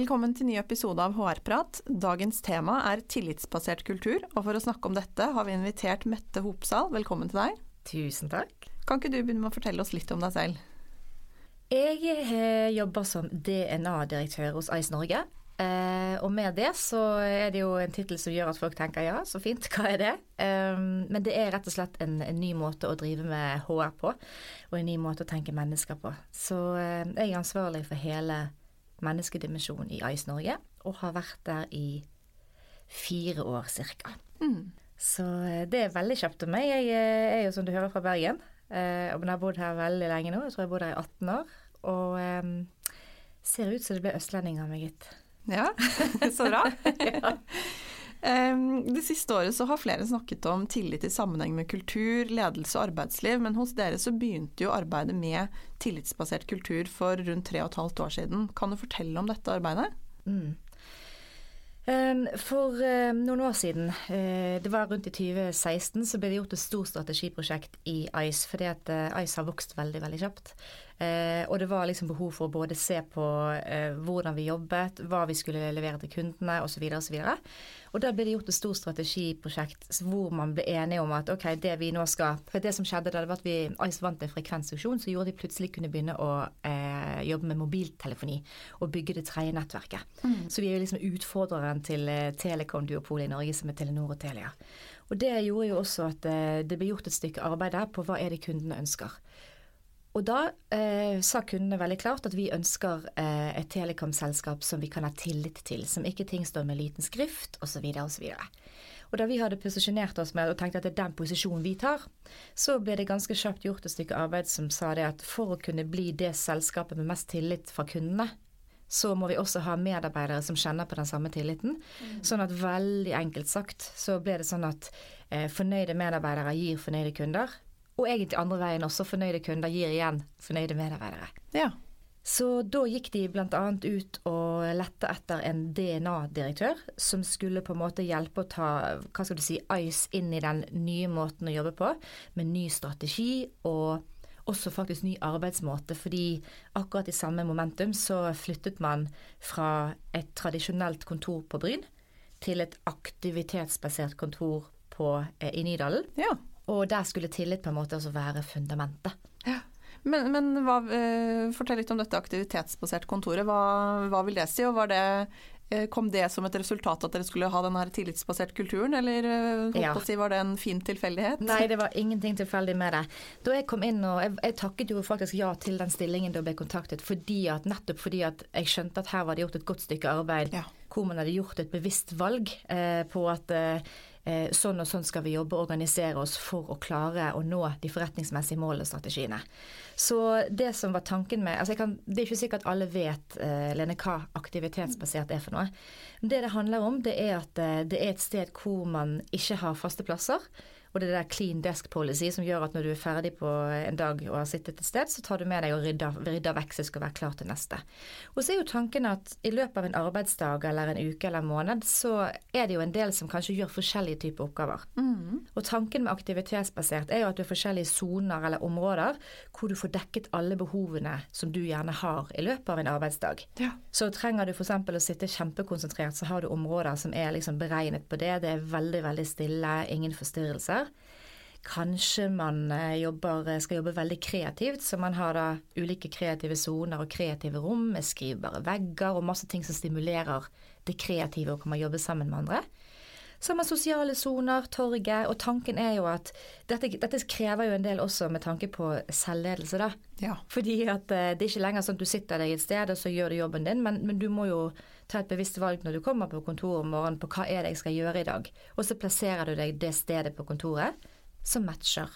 Velkommen til ny episode av HR-prat. Dagens tema er tillitsbasert kultur, og for å snakke om dette har vi invitert Mette Hopsal. Velkommen til deg. Tusen takk. Kan ikke du begynne med å fortelle oss litt om deg selv? Jeg jobber som DNA-direktør hos Ice Norge. Eh, og med det så er det jo en tittel som gjør at folk tenker ja, så fint, hva er det? Um, men det er rett og slett en, en, ny måte å drive med HR på, og en ny måte å tenke mennesker på. Så eh, jeg er ansvarlig for hele menneskedimensjonen i Ice Norge, og har vært der i fire år cirka. Mm. Så eh, det er veldig kjapt om meg. Jeg eh, er jo som du hører fra Bergen, Men jeg har bodd her veldig lenge nå. Jeg tror jeg har bodd her i 18 år. Og um, ser ut som det ble østlending av meg, gitt. Ja, så bra. ja. Det siste året så har flere snakket om tillit i sammenheng med kultur, ledelse og arbeidsliv, men hos dere så begynte jo arbeidet med tillitsbasert kultur for rundt tre og et halvt år siden. Kan du fortelle om dette arbeidet? Mm. For noen år siden, eh, det var rundt i 2016, så ble det gjort et stort strategiprosjekt i ICE. Fordi at eh, ICE har vokst veldig, veldig kjapt. Eh, og det var liksom behov for å både se på hvordan vi jobbet, hva vi skulle levere til kundene osv. osv. Og og da ble det gjort et stort strategiprosjekt hvor man ble enige om at ok, det vi nå skal For det som skjedde da, det var at vi ICE vant en frekvensauksjon som gjorde at de plutselig kunne begynne å eh, jobbe med mobiltelefoni og bygge det tredje nettverket. Mm. Så vi er jo liksom utfordreren til eh, telekom-duopolet i Norge, som er Telenor og Telia. Og det gjorde jo også at eh, det ble gjort et stykke arbeid der på hva er det kundene ønsker. Og da eh, sa kundene veldig klart at vi ønsker eh, et telekomselskap som vi kan ha tillit til, som ikke ting står med liten skrift osv. osv. Og da vi hadde posisjonert oss med og tenkte at det er den posisjonen vi tar, så ble det ganske kjapt gjort et stykke arbeid som sa det at for å kunne bli det selskapet med mest tillit fra kundene, så må vi også ha medarbeidere som kjenner på den samme tilliten. Mm. Sånn at veldig enkelt sagt så ble det sånn at eh, fornøyde medarbeidere gir fornøyde kunder og egentlig andre veien også. Fornøyde kunder gir igjen fornøyde medarbeidere. Ja. Så da gikk de bl.a. ut og lette etter en DNA-direktør som skulle på en måte hjelpe å ta hva skal du si, ICE inn i den nye måten å jobbe på, med ny strategi og også faktisk ny arbeidsmåte. Fordi akkurat i samme momentum så flyttet man fra et tradisjonelt kontor på Bryn til et aktivitetsbasert kontor på, eh, i Nydalen. Ja. Og der skulle tillit på en måte også være fundamentet. Ja. Men, men hva, eh, fortell litt om dette aktivitetsbaserte kontoret. Hva, hva, vil det si? Og det, eh, kom det som et resultat at dere skulle ha den her tillitsbaserte kulturen, eller eh, ja. si, var det en fin tilfeldighet? Nei, det var ingenting tilfeldig med det. Da jeg kom inn og jeg, jeg, takket jo faktisk ja til den stillingen da jeg ble kontaktet, fordi at, nettopp fordi at jeg skjønte at her var det gjort et godt stykke arbeid ja. hvor man hadde gjort et bevisst valg eh, på at Eh, sånn og sånn skal vi jobbe og organisere oss for å klare å nå de forretningsmessige målene og strategiene. Så det som var tanken med altså kan, Det er ikke sikkert alle vet uh, Lene, hva aktivitetsbasert er for noe. Det det handler om, det er at uh, det er et sted hvor man ikke har faste plasser. Og det er det der clean desk policy som gjør at når du er ferdig på en dag og har sittet et sted, så tar du med deg og rydder, rydder vekk så du skal være klar til neste. Og så er jo tanken at i løpet av en arbeidsdag eller en uke eller en måned, så er det jo en del som kanskje gjør forskjellige typer oppgaver. Mm. Og tanken med aktivitetsbasert er jo at du har forskjellige soner eller områder hvor du får dekket alle behovene som du gjerne har i løpet av en arbeidsdag. Ja. Så trenger du f.eks. å sitte kjempekonsentrert, så har du områder som er liksom beregnet på det. Det er veldig, veldig stille, ingen forstyrrelser. Kanskje man eh, jobber, skal jobbe veldig kreativt, så man har da ulike kreative soner og kreative rom med skrivbare vegger og masse ting som stimulerer det kreative og kan man jobbe sammen med andre. Så har man sosiale soner, torget, og tanken er jo at dette, dette, krever jo en del også med tanke på selvledelse, da. Ja. Fordi at eh, det er ikke lenger sånn at du sitter deg et sted og så gjør du jobben din, men, men, du må jo ta et bevisst valg når du kommer på kontoret om morgenen på hva er det jeg skal gjøre i dag, og så plasserer du deg det stedet på kontoret som matcher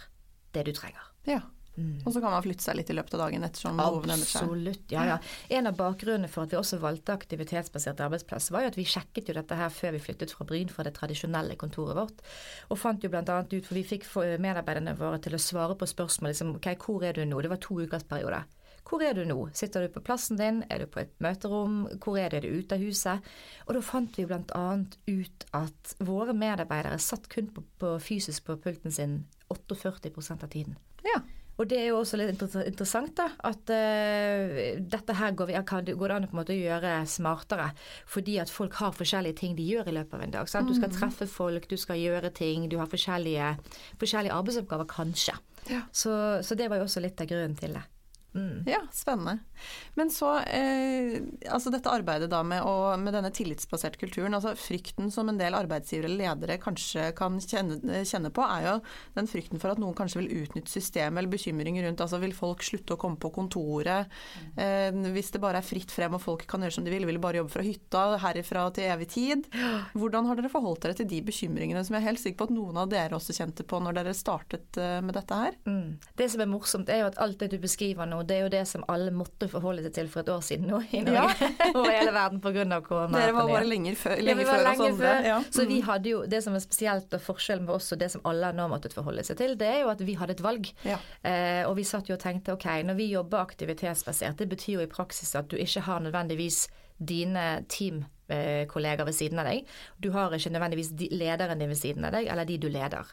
det du trenger. Ja. Mm. Og så kan man flytte seg litt i løpet av dagen ettersom behovene endrer seg. Absolutt, ja, ja. En av bakgrunnene for at vi også valgte aktivitetsbasert arbeidsplass, var jo at vi sjekket jo dette her før vi flyttet fra Bryn, fra det tradisjonelle kontoret vårt. Og fant jo bl.a. ut, for vi fikk medarbeiderne våre til å svare på spørsmål liksom, ok, hvor er du nå? Det var to ukers periode. Hvor er du nå? Sitter du på plassen din? Er du på et møterom? Hvor er du? Er du ute av huset? Og da fant vi bl.a. ut at våre medarbeidere satt kun på, på fysisk på pulten sin 48 av tiden. Ja. Og det er jo også litt interessant, da, at uh, dette her går, vi, kan, går det an å på en måte gjøre smartere. Fordi at folk har forskjellige ting de gjør i løpet av en dag. Sant? Du skal mm. treffe folk, du skal gjøre ting, du har forskjellige, forskjellige arbeidsoppgaver, kanskje. Ja. Så, så, det var jo også litt av grunnen til det. Mm. Ja, spennende. Men så eh, altså dette arbeidet da med, å, med, denne tillitsbaserte kulturen, altså frykten som en del arbeidsgivere eller ledere kanskje kan kjenne, kjenne, på, er jo den frykten for at noen kanskje vil utnytte systemet eller bekymringer rundt altså vil folk slutte å komme på kontoret eh, hvis det bare er fritt frem og folk kan gjøre som de vil, vil de bare jobbe fra hytta herifra til evig tid. Hvordan har dere forholdt dere til de bekymringene som jeg er helt sikker på at noen av dere også kjente på når dere startet eh, med dette her? Mm. Det som er morsomt er jo at alt det du beskriver nå, det er jo det som alle måtte forholde seg til for et år siden nå i Norge ja. over hele verden pga. korona. Dere var bare lenger før, lenge ja, før oss andre. Ja. Så vi mm. hadde jo det som er spesielt og forskjellen med oss og det som alle nå måttet forholde seg til, det er jo at vi hadde et valg. Ja. Eh, og vi satt jo og tenkte ok, når vi jobber aktivitetsbasert, det betyr jo i praksis at du ikke har nødvendigvis dine teamkolleger ved siden av deg. Du har ikke nødvendigvis lederen din ved siden av deg, eller de du leder.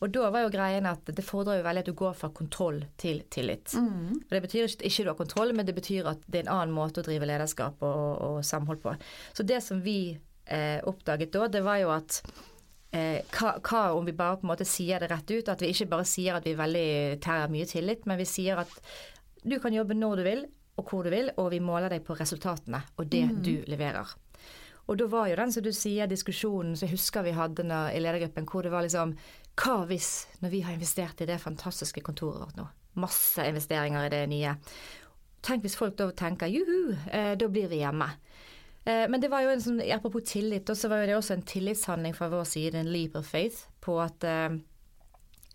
Og da var jo greien at det fordrer jo veldig at du går fra kontroll til tillit. Mm. Og Det betyr ikke ikke du har kontroll, men det betyr at det er en annen måte å drive lederskap og, og samhold på. Så det som vi eh, oppdaget da, det var jo at eh, hva, hva, om vi bare på en måte sier det rett ut? At vi ikke bare sier at vi veldig tærer mye tillit, men vi sier at du kan jobbe når du vil og hvor du vil, og vi måler deg på resultatene og det mm. du leverer. Og da var jo den som du sier, diskusjonen som jeg husker vi hadde når, i ledergruppen, hvor det var liksom hva hvis, når vi har investert i det fantastiske kontoret vårt nå, masse investeringer i det nye, tenk hvis folk da tenker juhu, eh, da blir vi hjemme. Eh, men det var jo en sånn, apropos tillit, så var det også en tillitshandling fra vår side, en leap of faith, på at eh,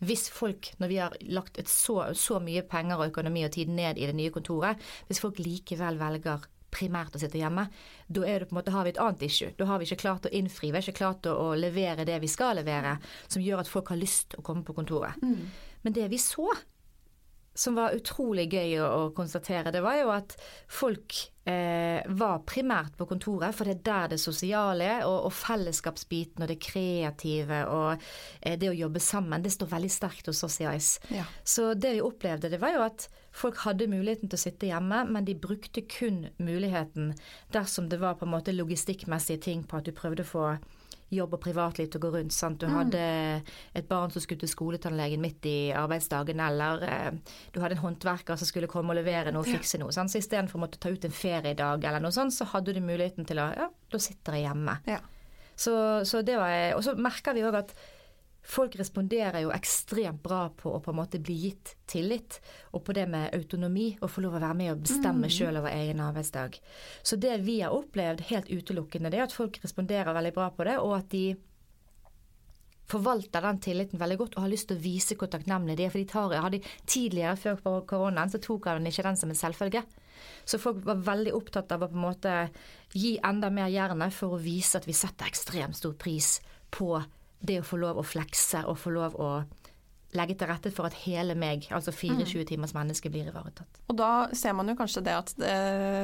hvis folk, når vi har lagt så, så, mye penger og økonomi og tid ned i det nye kontoret, hvis folk likevel velger primært å sitte hjemme, da er det på en måte, har vi et annet issue. Da har vi ikke klart å innfri, vi har ikke klart å, levere det vi skal levere, som gjør at folk har lyst til å komme på kontoret. Mm. Men det vi så, som var utrolig gøy å, å konstatere, det var jo at folk eh, var primært på kontoret, for det er der det sosiale og, og fellesskapsbiten og det kreative og eh, det å jobbe sammen, det står veldig sterkt hos oss i ICE. Ja. Så det vi opplevde, det var jo at folk hadde muligheten til å sitte hjemme, men de brukte kun muligheten dersom det var på en måte logistikkmessige ting på at du prøvde å få jobb og privatliv til å gå rundt. Sant? Du mm. hadde et barn som skulle til skoletannlegen midt i arbeidsdagen, eller eh, du hadde en håndverker som skulle komme og levere noe og fikse noe. Sant? Så istedenfor å måtte ta ut en feriedag eller noe sånt, så hadde du muligheten til å Ja, da sitter jeg hjemme. Ja. Så, så, det var Og så merker vi òg at folk responderer jo ekstremt bra på å på en måte bli gitt tillit, og på det med autonomi, og få lov å være med og bestemme mm. sjøl over egen arbeidsdag. Så det vi har opplevd helt utelukkende, det er at folk responderer veldig bra på det, og at de forvalter den tilliten veldig godt og har lyst til å vise hvor takknemlige de er. For de tar, hadde tidligere, før koronaen, så tok han ikke den som en selvfølge. Så folk var veldig opptatt av å på en måte gi enda mer jernet for å vise at vi setter ekstremt stor pris på det å få lov å flekse og få lov å legge til rette for at hele meg, altså 24 mm. timers menneske, blir ivaretatt. Og da ser man jo kanskje det at det,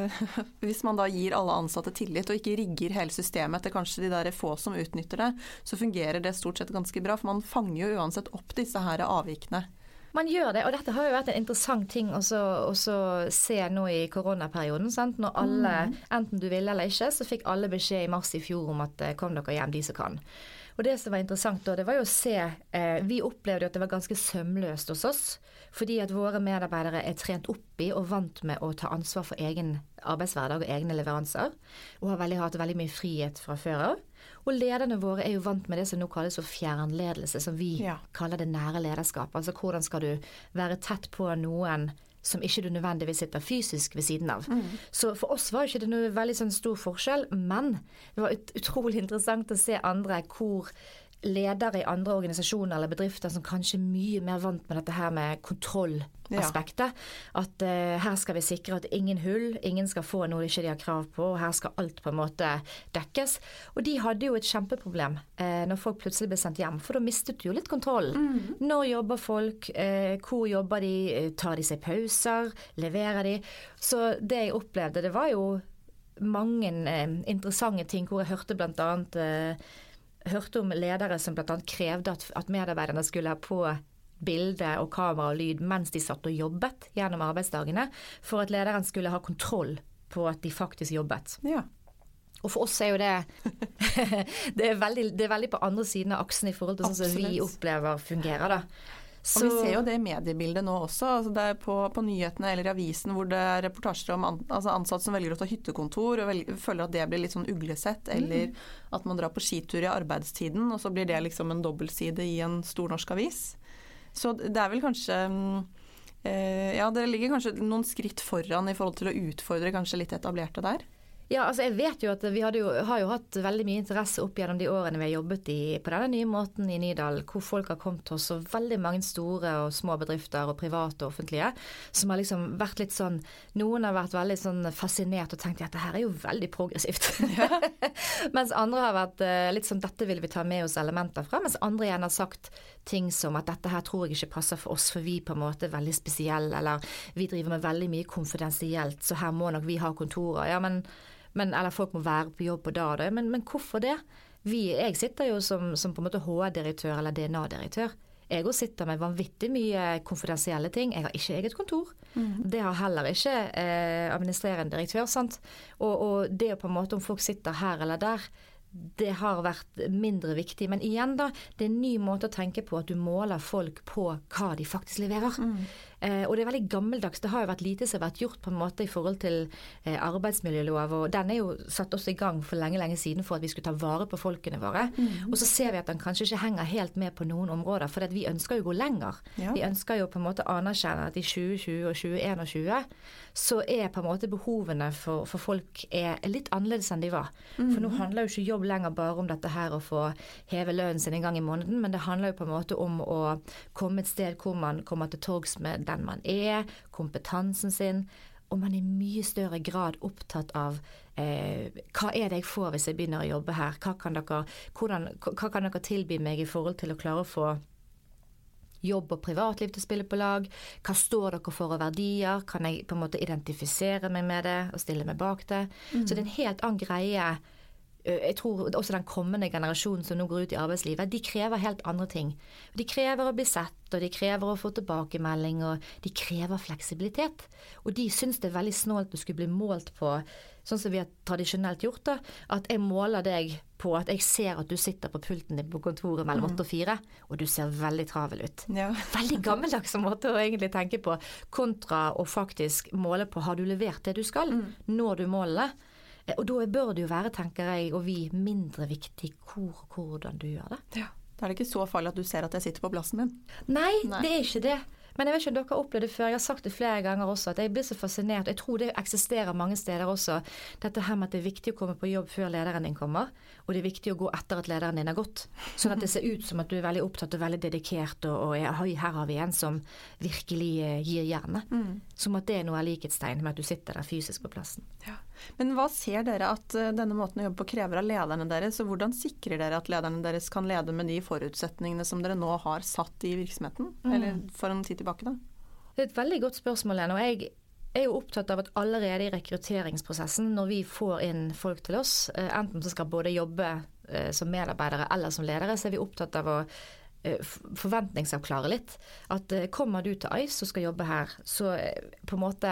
hvis man da gir alle ansatte tillit og ikke rigger hele systemet etter kanskje de der få som utnytter det, så fungerer det stort sett ganske bra. For man fanger jo uansett opp disse her avvikene. Man gjør det, og dette har jo vært en interessant ting å se nå i koronaperioden. Sant? Når alle, mm. enten du ville eller ikke, så fikk alle beskjed i mars i fjor om at eh, kom dere hjem, de som kan. Og det som var interessant da, det var jo å se eh, Vi opplevde at det var ganske sømløst hos oss. Fordi at våre medarbeidere er trent opp i og vant med å ta ansvar for egen arbeidshverdag og egne leveranser. Og har veldig, hatt veldig mye frihet fra før av. Og lederne våre er jo vant med det som nå kalles for fjernledelse, som vi ja. kaller det nære lederskap. Altså hvordan skal du være tett på noen som ikke du nødvendigvis sitter fysisk ved siden av. Mm. Så for oss var ikke det noe veldig sånn stor forskjell, men det var ut utrolig interessant å se andre hvor ledere i andre organisasjoner eller bedrifter som kanskje er mye mer vant med dette her med kontrollaspektet. Ja. At uh, her skal vi sikre at ingen hull, ingen skal få noe de ikke har krav på, og her skal alt på en måte dekkes. Og de hadde jo et kjempeproblem uh, når folk plutselig ble sendt hjem, for da mistet du jo litt kontrollen. Mm. Når jobber folk, uh, hvor jobber de, tar de seg pauser, leverer de? Så det jeg opplevde, det var jo mange interessante ting hvor jeg hørte blant annet hørte om ledere som bl.a. krevde at, at, medarbeiderne skulle ha på bilde og kamera og lyd mens de satt og jobbet gjennom arbeidsdagene, for at lederen skulle ha kontroll på at de faktisk jobbet. Ja. Og for oss er jo det det, er veldig, det er veldig på andre siden av aksen i forhold til sånn som vi opplever fungerer. da. Så... Og Vi ser jo det i mediebildet nå også. Altså det er på, på, nyhetene eller i avisen hvor det er reportasjer om an, altså ansatte som velger å ta hyttekontor og velger, føler at det blir litt sånn uglesett. Mm. Eller at man drar på skitur i arbeidstiden, og så blir det liksom en dobbeltside i en stor norsk avis. Så det er vel kanskje eh, Ja, det ligger kanskje noen skritt foran i forhold til å utfordre kanskje litt etablerte der. Ja, altså jeg vet jo at vi jo, har jo hatt veldig mye interesse opp gjennom de årene vi har jobbet i, på denne nye måten i Nydal, hvor folk har kommet til oss, og veldig mange store og små bedrifter, og private og offentlige, som har liksom vært litt sånn Noen har vært veldig sånn fascinert og tenkt at dette her er jo veldig progressivt. Ja. mens andre har vært eh, litt sånn dette vil vi ta med oss elementer fra, mens andre igjen har sagt ting som at dette her tror jeg ikke passer for oss, for vi på en måte er veldig spesielle, eller vi driver med veldig mye konfidensielt, så her må nok vi ha kontorer. Ja, men men, eller folk må være på jobb på da og da. Men, men hvorfor det? Vi, jeg sitter jo som, som på en måte HR-direktør eller DNA-direktør. Jeg òg sitter med vanvittig mye konfidensielle ting. Jeg har ikke eget kontor. Mm. Det har heller ikke eh, administrerende direktør. sant? Og, og det på en måte om folk sitter her eller der, det har vært mindre viktig. Men igjen, da. Det er en ny måte å tenke på at du måler folk på hva de faktisk leverer. Mm. Eh, og det er veldig gammeldags. Det har jo vært lite som har vært gjort på en måte i forhold til eh, arbeidsmiljølov. Og den er jo satt også i gang for lenge lenge siden for at vi skulle ta vare på folkene våre. Mm. Og så ser vi at den kanskje ikke henger helt med på noen områder, for vi ønsker jo å gå lenger. Ja. Vi ønsker jo på en måte å anerkjenne at i 2020 og 2021 så er på en måte behovene for, for folk er litt annerledes enn de var. Mm. For nå handler jo ikke jobb lenger bare om dette her å få heve lønnen sin en gang i måneden, men det handler jo på en måte om å komme et sted hvor man kommer til torgs med den man er, kompetansen sin. Og man er i mye større grad opptatt av eh, hva er det jeg får hvis jeg begynner å jobbe her. Hva kan, dere, hvordan, hva kan dere tilby meg i forhold til å klare å få jobb og privatliv til å spille på lag? Hva står dere for av verdier? Kan jeg på en måte identifisere meg med det og stille meg bak det? Mm. Så det er en helt annen greie jeg tror også den kommende generasjonen som nå går ut i arbeidslivet, de krever helt andre ting. De krever å bli sett, og de krever å få tilbakemelding, og de krever fleksibilitet. Og de syns det er veldig snålt å skulle bli målt på, sånn som vi har tradisjonelt gjort det, at jeg måler deg på at jeg ser at du sitter på pulten din på kontoret mellom mm. åtte og fire, og du ser veldig travel ut. Ja. Veldig gammeldags måte å egentlig tenke på, kontra å faktisk måle på har du levert det du skal, mm. når du måler det. Eh, og da bør det jo være, tenker jeg, og vi, mindre viktig hvor og hvordan du gjør det. Ja. Da er det ikke så farlig at du ser at jeg sitter på plassen min. Nei, Nei. det er ikke det. Men jeg vet ikke om dere har opplevd det før. Jeg har sagt det flere ganger også, at jeg blir så fascinert. Jeg tror det eksisterer mange steder også. Dette her med at det er viktig å komme på jobb før lederen din kommer. Og det er viktig å gå etter at lederen din har gått. Sånn at det ser ut som at du er veldig opptatt og veldig dedikert, og, og er, her har vi en som virkelig eh, gir jernet. Mm. Som at det er noe likhetstegn med at du sitter der fysisk på plassen. Ja. Men hva ser dere at eh, denne måten å jobbe på krever av lederne deres, og hvordan sikrer dere at lederne deres kan lede med de forutsetningene som dere nå har satt i virksomheten? Mm. Eller for en tid tilbake, da? Det er et veldig godt spørsmål, Lene. og jeg er jo opptatt av at allerede i rekrutteringsprosessen, når vi får inn folk til oss, eh, enten som skal både jobbe eh, som medarbeidere eller som ledere, så er vi opptatt av å forventningsavklare litt. At kommer du til ICE og skal jobbe her, så på en måte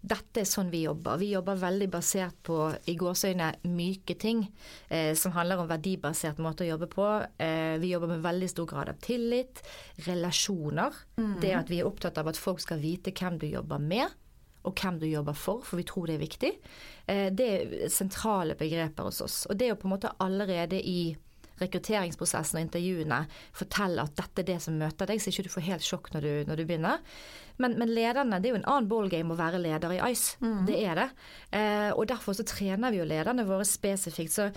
dette er sånn vi jobber. Vi jobber veldig basert på i gåsøgne, myke ting, eh, som handler om verdibasert måte å jobbe på. Eh, vi jobber med veldig stor grad av tillit, relasjoner. Mm. Det at vi er opptatt av at folk skal vite hvem du jobber med. Og hvem du jobber for, for vi tror det er viktig. Eh, det er sentrale begreper hos oss. Og det er jo på en måte allerede i rekrutteringsprosessen og intervjuene fortelle at dette er det som møter deg, så ikke du får helt sjokk når du, når du begynner. Men, men, lederne, det er jo en annen ballgame å være leder i ICE. Mm. Det er det. Eh, og derfor så trener vi jo lederne våre spesifikt. så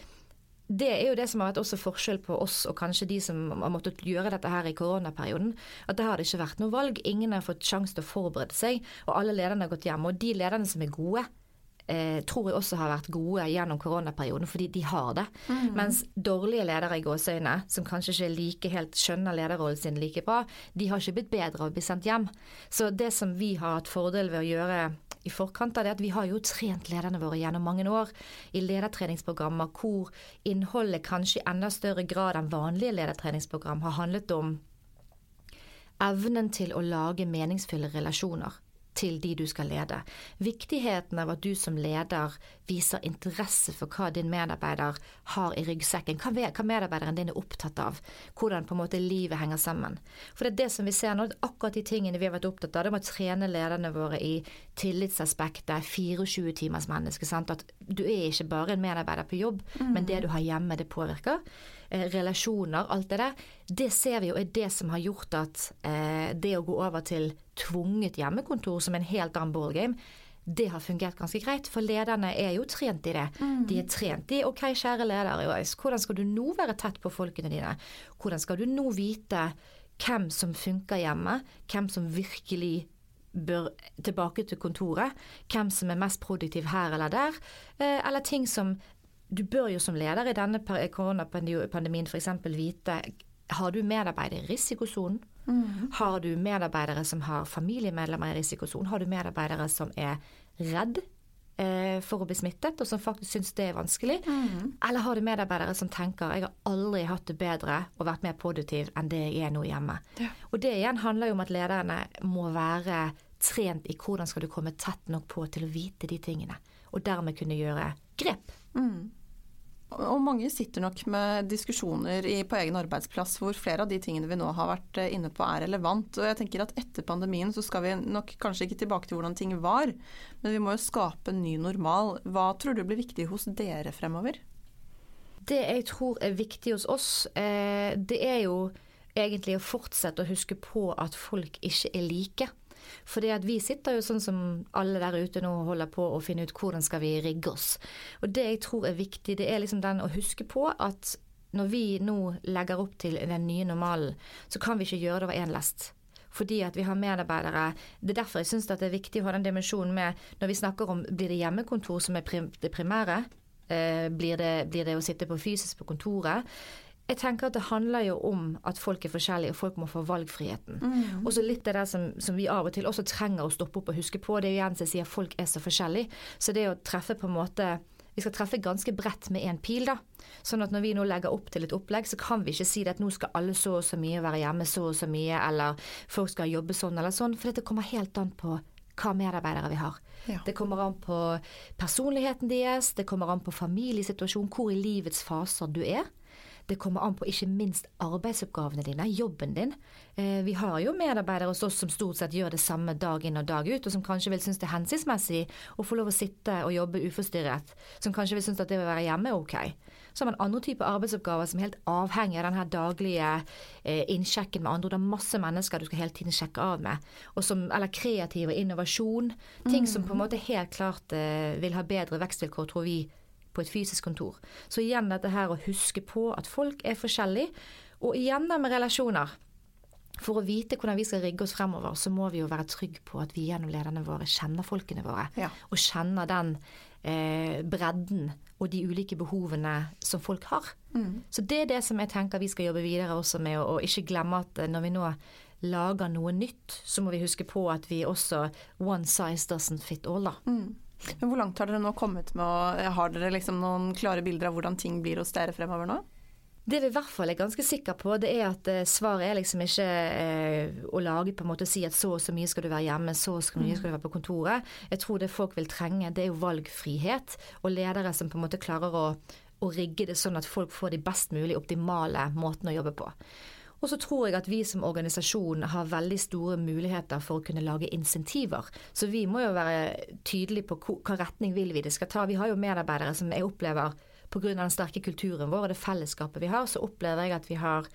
det er jo det som har vært også forskjell på oss og kanskje de som har måttet gjøre dette her i koronaperioden. At det har det ikke vært noe valg. Ingen har fått sjanse til å forberede seg. Og alle lederne har gått hjem. Og de lederne som er gode, eh, tror jeg også har vært gode gjennom koronaperioden, fordi de har det. Mm. Mens dårlige ledere i gåseøyne, som kanskje ikke like helt skjønner lederrollen sin like bra, de har ikke blitt bedre av å bli sendt hjem. Så det som vi har hatt fordel ved å gjøre i forkant av det at vi har jo trent lederne våre gjennom mange år i ledertreningsprogrammer hvor innholdet kanskje i enda større grad enn vanlige ledertreningsprogram har handlet om evnen til å lage meningsfulle relasjoner til de du skal lede. Viktigheten av at du som leder viser interesse for hva din medarbeider har i ryggsekken. Hva medarbeideren din er opptatt av. Hvordan på en måte livet henger sammen. For det er det som vi ser nå, akkurat de tingene vi har vært opptatt av. Det med å trene lederne våre i tillitsaspektet, 24 timers menneske. Sant? At du er ikke bare en medarbeider på jobb, mm. men det du har hjemme, det påvirker. Eh, relasjoner, alt det der, det ser vi jo er det som har gjort at eh, det å gå over til tvunget hjemmekontor som en helt annen ballgame, det har fungert ganske greit, for lederne er jo trent i det. Mm. De er trent i OK, kjære leder, hvordan skal du nå være tett på folkene dine? Hvordan skal du nå vite hvem som funker hjemme, hvem som virkelig bør tilbake til kontoret, hvem som er mest produktiv her eller der, eh, eller ting som du bør jo som leder i denne koronapandemien f.eks. vite har du medarbeidere i risikosonen? Mm. Har du medarbeidere som har familiemedlemmer i risikosonen? Har du medarbeidere som er redd eh, for å bli smittet, og som faktisk syns det er vanskelig? Mm. Eller har du medarbeidere som tenker jeg har aldri hatt det bedre og vært mer produktiv enn det jeg er nå hjemme? Ja. Og det igjen handler jo om at lederne må være trent i hvordan skal du komme tett nok på til å vite de tingene, og dermed kunne gjøre grep. Mm. Og mange sitter nok med diskusjoner i, på egen arbeidsplass hvor flere av de tingene vi nå har vært eh, inne på er relevant. Og jeg tenker at etter pandemien så skal vi nok kanskje ikke tilbake til hvordan ting var, men vi må jo skape en ny normal. Hva tror du blir viktig hos dere fremover? Det jeg tror er viktig hos oss, eh, det er jo egentlig å fortsette å huske på at folk ikke er like. For vi sitter jo sånn som alle der ute nå holder på å finne ut hvordan skal vi rigge oss. Og det jeg tror er viktig, det er liksom den å huske på at når vi nå legger opp til den nye normalen, så kan vi ikke gjøre det over én lest fordi at vi har medarbeidere. Det er derfor jeg syns det er viktig å ha den dimensjonen med når vi snakker om blir det hjemmekontor som er det primære. Eh, blir det, blir det å sitte på fysisk på kontoret? Jeg tenker at det handler jo om at folk er forskjellige, og folk må få valgfriheten. Mm. Og så litt av det som, som, vi av og til også trenger å stoppe opp og huske på, det er igjen som jeg sier folk er så forskjellige. Så det å treffe på en måte vi skal treffe ganske bredt med én pil, da. Sånn at når vi nå legger opp til et opplegg, så kan vi ikke si at nå skal alle så og så mye være hjemme så og så mye, eller folk skal jobbe sånn eller sånn, for dette kommer helt an på hva medarbeidere vi har. Ja. Det kommer an på personligheten deres, det kommer an på familiesituasjonen, hvor i livets faser du er. Det kommer an på ikke minst arbeidsoppgavene dine, jobben din. Eh, vi har jo medarbeidere hos oss som stort sett gjør det samme dag inn og dag ut, og som kanskje vil synes det er hensiktsmessig å få lov å sitte og jobbe uforstyrret. Som kanskje vil synes at det å være hjemme er ok. Så har man andre typer arbeidsoppgaver som er helt avhengig av den daglige eh, innsjekken med andre. Det er masse mennesker du skal hele tiden sjekke av med. Som, eller kreativ og innovasjon. Ting mm. som på en måte helt klart eh, vil ha bedre vekstvilkår, tror vi på et fysisk kontor. Så igjen dette her å huske på at folk er forskjellige, og igjen det med relasjoner. For å vite hvordan vi skal rigge oss fremover, så må vi jo være trygge på at vi gjennom lederne våre kjenner folkene våre. Ja. Og kjenner den eh, bredden og de ulike behovene som folk har. Mm. Så det er det som jeg tenker vi skal jobbe videre også med, og, ikke glemme at eh, når vi nå lager noe nytt, så må vi huske på at vi også One size doesn't fit all, da. Mm. Men Hvor langt har dere nå kommet med å Har dere liksom noen klare bilder av hvordan ting blir hos dere fremover nå? Det vi i hvert fall er ganske sikre på, det er at eh, svaret er liksom ikke eh, å lage på en måte å si at så og så mye skal du være hjemme, så og så mye skal du være på kontoret. Jeg tror det folk vil trenge, det er jo valgfrihet, og ledere som på en måte klarer å, å rigge det sånn at folk får de best mulig optimale måtene å jobbe på. Og så tror jeg at vi som organisasjon har veldig store muligheter for å kunne lage insentiver. Så vi må jo være tydelige på hva retning vil vi det skal ta. Vi har jo medarbeidere som jeg opplever pga. den sterke kulturen vår og det fellesskapet vi har, så opplever jeg at vi har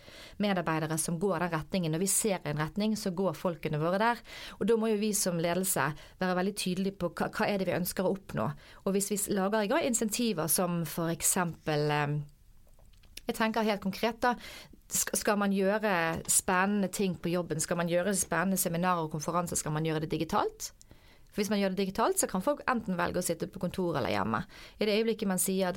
medarbeidere som går den retningen. Når vi ser en retning, så går folkene våre der. Og da må jo vi som ledelse være veldig tydelige på hva, hva er det vi ønsker å oppnå. Og hvis vi lager i gang insentiver som eksempel eh, Jeg tenker helt konkret, da. Skal man gjøre spennende ting på jobben, skal man gjøre spennende seminarer og konferanser, skal man gjøre det digitalt? For Hvis man gjør det digitalt, så kan folk enten velge å sitte på kontor eller hjemme. I det øyeblikket man sier at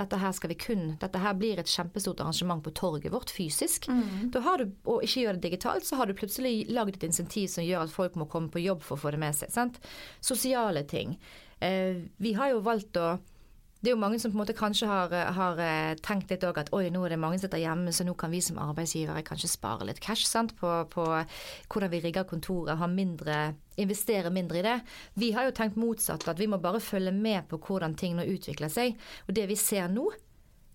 dette her skal vi kun, dette her blir et kjempestort arrangement på torget vårt fysisk, mm. da har du, og ikke gjør det digitalt, så har du plutselig lagd et insentiv som gjør at folk må komme på jobb for å få det med seg. Sant? Sosiale ting. Eh, vi har jo valgt å det er jo mange som på en måte kanskje har, har eh, tenkt litt òg at oi, nå er det mange som sitter hjemme, så nå kan vi som arbeidsgivere kanskje spare litt cash sant, på, på hvordan vi rigger kontoret, ha mindre, investere mindre i det. Vi har jo tenkt motsatt, at vi må bare følge med på hvordan ting nå utvikler seg. Og det vi ser nå,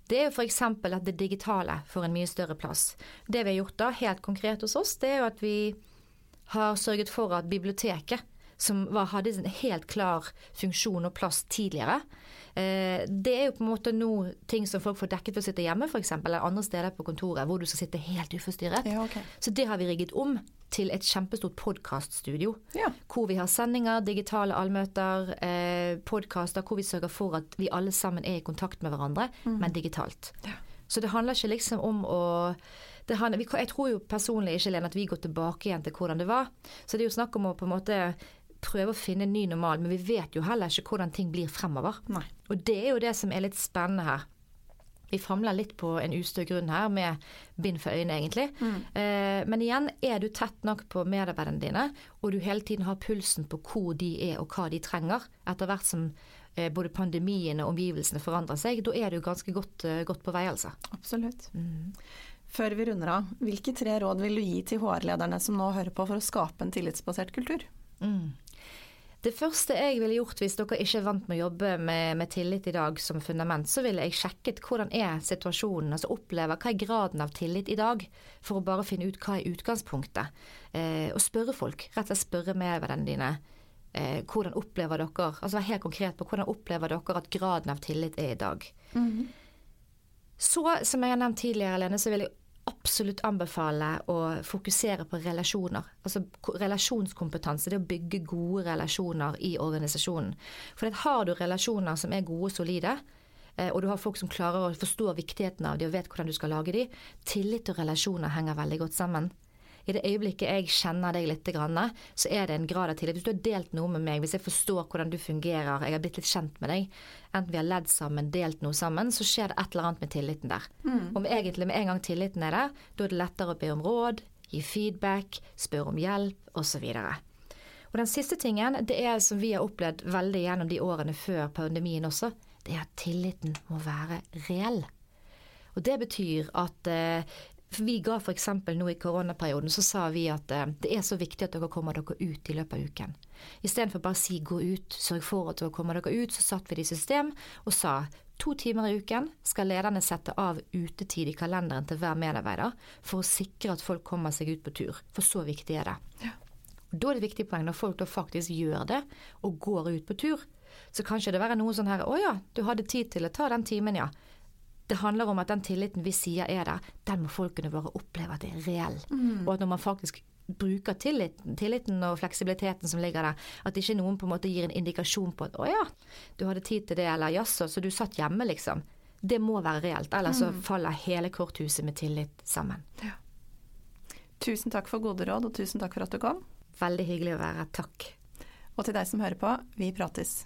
det er jo f.eks. at det digitale får en mye større plass. Det vi har gjort da, helt konkret hos oss, det er jo at vi har sørget for at biblioteket, som var, hadde en helt klar funksjon og plass tidligere, Eh, det er jo på en måte nå ting som folk får dekket ved å sitte hjemme f.eks., eller andre steder på kontoret hvor du skal sitte helt uforstyrret. Ja, okay. Så det har vi rigget om til et kjempestort podkaststudio. Ja. Hvor vi har sendinger, digitale allmøter, eh, podkaster, hvor vi sørger for at vi alle sammen er i kontakt med hverandre, mm. men digitalt. Ja. Så det handler ikke liksom om å handler, jeg tror jo personlig ikke Lene, at vi går tilbake igjen til hvordan det var. Så det er jo snakk om å på en måte prøve å finne en ny normal, men vi vet jo heller ikke hvordan ting blir fremover. Nei. Og det er jo det som er litt spennende her. Vi famler litt på en ustø grunn her, med bind for øynene, egentlig. Mm. Eh, men igjen, er du tett nok på medarbeiderne dine, og du hele tiden har pulsen på hvor de er og hva de trenger, etter hvert som eh, både pandemien og omgivelsene forandrer seg, da er du ganske godt, eh, godt på vei, altså. Absolutt. Mm. Før vi runder av, hvilke tre råd vil du gi til HR-lederne som nå hører på for å skape en tillitsbasert kultur? Mm. Det første jeg ville gjort hvis dere ikke er vant med å jobbe med, med, tillit i dag som fundament, så ville jeg sjekket hvordan er situasjonen, altså oppleve hva er graden av tillit i dag, for å bare finne ut hva er utgangspunktet. Eh, og spørre folk, rett og slett spørre medvennene dine. Eh, hvordan opplever dere altså Vær helt konkret på hvordan opplever dere at graden av tillit er i dag. Mm -hmm. Så, som jeg har nevnt tidligere, Lene, så vil jeg absolutt anbefale å fokusere på relasjoner. Altså relasjonskompetanse, det å bygge gode relasjoner i organisasjonen. For har du relasjoner som er gode og solide, eh, og du har folk som klarer å forstå viktigheten av de og vet hvordan du skal lage de, tillit og relasjoner henger veldig godt sammen i det øyeblikket jeg kjenner deg litt, så er det en grad av tillit. Hvis du har delt noe med meg, hvis jeg forstår hvordan du fungerer, jeg har blitt litt kjent med deg, enten vi har ledd sammen, delt noe sammen, så skjer det et eller annet med tilliten der. Mm. Og med, egentlig med en gang tilliten er der, da er det lettere å be om råd, gi feedback, spørre om hjelp osv. Og den siste tingen, det er som vi har opplevd veldig gjennom de årene før pandemien også, det er at tilliten må være reell. Og det betyr at eh, for vi ga f.eks. nå i koronaperioden, så sa vi at eh, det er så viktig at dere kommer dere ut i løpet av uken. Istedenfor bare å si gå ut, sørg for at dere kommer dere ut, så satt vi det i system og sa to timer i uken skal lederne sette av utetid i kalenderen til hver medarbeider for å sikre at folk kommer seg ut på tur. For så viktig er det. Ja. Da er det viktig poeng når folk da faktisk gjør det og går ut på tur. Så kanskje det være noe sånn her å ja, du hadde tid til å ta den timen, ja det handler om at den tilliten vi sier er der, den må folkene våre oppleve at det er reell. Mm. Og at når man faktisk bruker tilliten, tilliten, og fleksibiliteten som ligger der, at ikke noen på en måte gir en indikasjon på at 'å ja, du hadde tid til det', eller 'jaså, så du satt hjemme', liksom. Det må være reelt, ellers mm. så faller hele korthuset med tillit sammen. Ja. Tusen takk for gode råd, og tusen takk for at du kom. Veldig hyggelig å være her. Takk. Og til deg som hører på, vi prates.